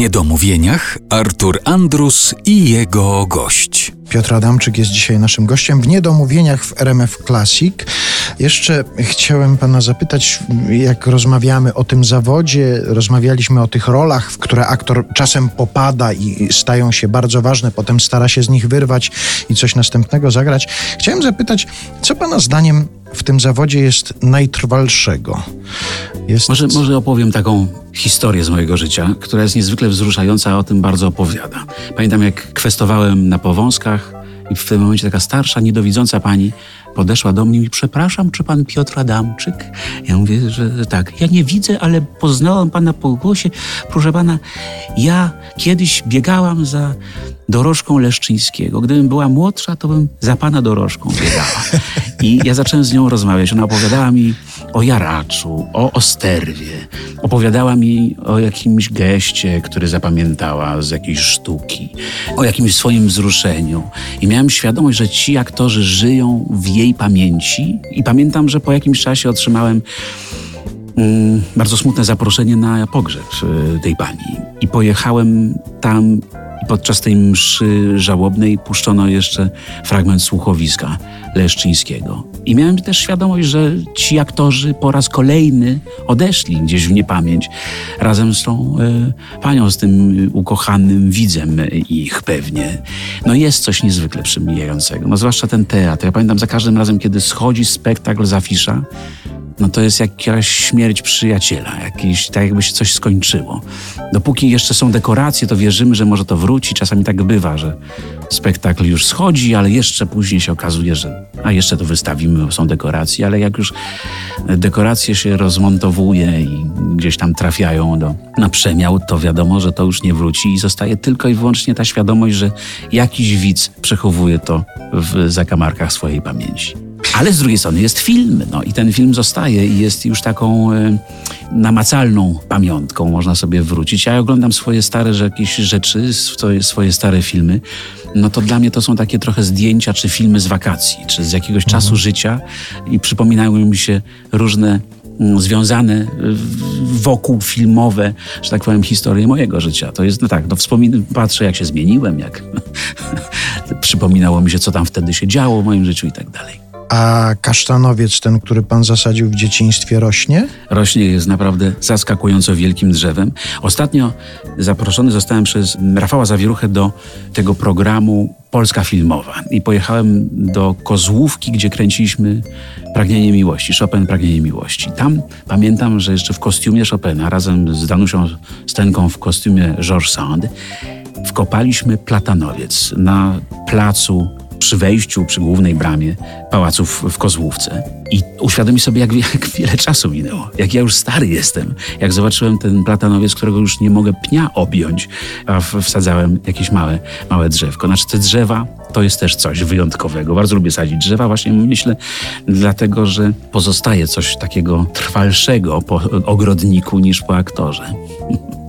niedomówieniach Artur Andrus i jego gość. Piotr Adamczyk jest dzisiaj naszym gościem w Niedomówieniach w RMF Classic. Jeszcze chciałem pana zapytać, jak rozmawiamy o tym zawodzie, rozmawialiśmy o tych rolach, w które aktor czasem popada i stają się bardzo ważne, potem stara się z nich wyrwać i coś następnego zagrać. Chciałem zapytać, co pana zdaniem w tym zawodzie jest najtrwalszego? Jest... Może, może opowiem taką historię z mojego życia, która jest niezwykle wzruszająca, a o tym bardzo opowiada. Pamiętam, jak kwestowałem na powązkach i w tym momencie taka starsza, niedowidząca pani podeszła do mnie i przepraszam, czy pan Piotr Adamczyk? Ja mówię, że tak. Ja nie widzę, ale poznałam pana po głosie. Proszę pana, ja kiedyś biegałam za dorożką Leszczyńskiego. Gdybym była młodsza, to bym za pana dorożką biegała. I ja zacząłem z nią rozmawiać. Ona opowiadała mi o jaraczu, o osterwie. Opowiadała mi o jakimś geście, który zapamiętała z jakiejś sztuki, o jakimś swoim wzruszeniu. I miałem świadomość, że ci aktorzy żyją w jej pamięci. I pamiętam, że po jakimś czasie otrzymałem mm, bardzo smutne zaproszenie na pogrzeb y, tej pani. I pojechałem tam podczas tej mszy żałobnej puszczono jeszcze fragment słuchowiska Leszczyńskiego. I miałem też świadomość, że ci aktorzy po raz kolejny odeszli gdzieś w niepamięć razem z tą y, panią, z tym ukochanym widzem ich pewnie. No jest coś niezwykle przemijającego, no zwłaszcza ten teatr. Ja pamiętam za każdym razem, kiedy schodzi spektakl z afisza, no to jest jakaś śmierć przyjaciela, jakieś, tak jakby się coś skończyło. Dopóki jeszcze są dekoracje, to wierzymy, że może to wróci. Czasami tak bywa, że spektakl już schodzi, ale jeszcze później się okazuje, że a jeszcze to wystawimy, bo są dekoracje, ale jak już dekoracje się rozmontowuje i gdzieś tam trafiają do, na przemiał, to wiadomo, że to już nie wróci i zostaje tylko i wyłącznie ta świadomość, że jakiś widz przechowuje to w zakamarkach swojej pamięci. Ale z drugiej strony jest film, no i ten film zostaje i jest już taką e, namacalną pamiątką, można sobie wrócić. Ja oglądam swoje stare jakieś rzeczy, swoje stare filmy, no to dla mnie to są takie trochę zdjęcia czy filmy z wakacji, czy z jakiegoś mhm. czasu życia i przypominają mi się różne mm, związane wokół filmowe, że tak powiem, historie mojego życia. To jest, no tak, no wspominam, patrzę jak się zmieniłem, jak przypominało mi się, co tam wtedy się działo w moim życiu i tak dalej. A kasztanowiec, ten, który pan zasadził w dzieciństwie, rośnie? Rośnie, jest naprawdę zaskakująco wielkim drzewem. Ostatnio zaproszony zostałem przez Rafała Zawieruchę do tego programu Polska Filmowa i pojechałem do Kozłówki, gdzie kręciliśmy Pragnienie Miłości, Chopin Pragnienie Miłości. Tam pamiętam, że jeszcze w kostiumie Chopina razem z Danusią Stenką w kostiumie Georges Sand wkopaliśmy platanowiec na placu przy wejściu, przy głównej bramie pałaców w Kozłówce. I uświadomi sobie, jak, jak wiele czasu minęło, jak ja już stary jestem. Jak zobaczyłem ten platanowiec, którego już nie mogę pnia objąć, a wsadzałem jakieś małe, małe drzewko. Znaczy te drzewa to jest też coś wyjątkowego. Bardzo lubię sadzić drzewa, właśnie myślę, dlatego, że pozostaje coś takiego trwalszego po ogrodniku niż po aktorze.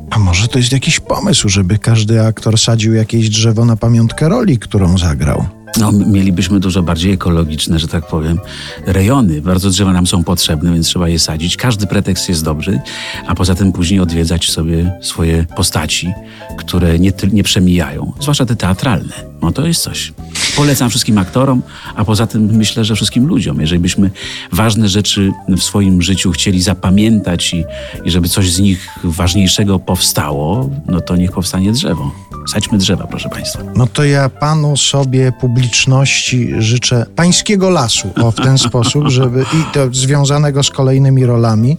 A może to jest jakiś pomysł, żeby każdy aktor sadził jakieś drzewo na pamiątkę roli, którą zagrał? No, mielibyśmy dużo bardziej ekologiczne, że tak powiem, rejony. Bardzo drzewa nam są potrzebne, więc trzeba je sadzić. Każdy pretekst jest dobry, a poza tym później odwiedzać sobie swoje postaci, które nie, nie przemijają, zwłaszcza te teatralne. No to jest coś. Polecam wszystkim aktorom, a poza tym myślę, że wszystkim ludziom. Jeżeli byśmy ważne rzeczy w swoim życiu chcieli zapamiętać i, i żeby coś z nich ważniejszego powstało, no to niech powstanie drzewo. Sadźmy drzewa, proszę Państwa. No to ja panu sobie publiczności życzę pańskiego lasu, o w ten sposób, żeby i to związanego z kolejnymi rolami.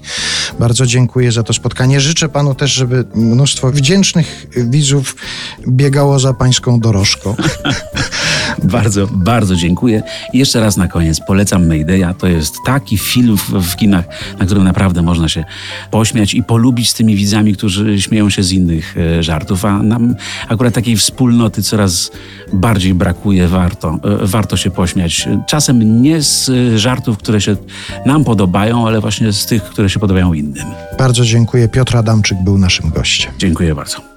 Bardzo dziękuję za to spotkanie. Życzę panu też, żeby mnóstwo wdzięcznych widzów biegało za pańską dorożką. bardzo, bardzo dziękuję. I jeszcze raz na koniec polecam Maydeya. To jest taki film w, kinach, na którym naprawdę można się pośmiać i polubić z tymi widzami, którzy śmieją się z innych e, żartów. A nam akurat takiej wspólnoty coraz bardziej brakuje. Warto, e, warto się pośmiać. Czasem nie z żartów, które się nam podobają, ale właśnie z tych, które się podobają innym. Bardzo dziękuję. Piotr Adamczyk był naszym gościem. Dziękuję bardzo.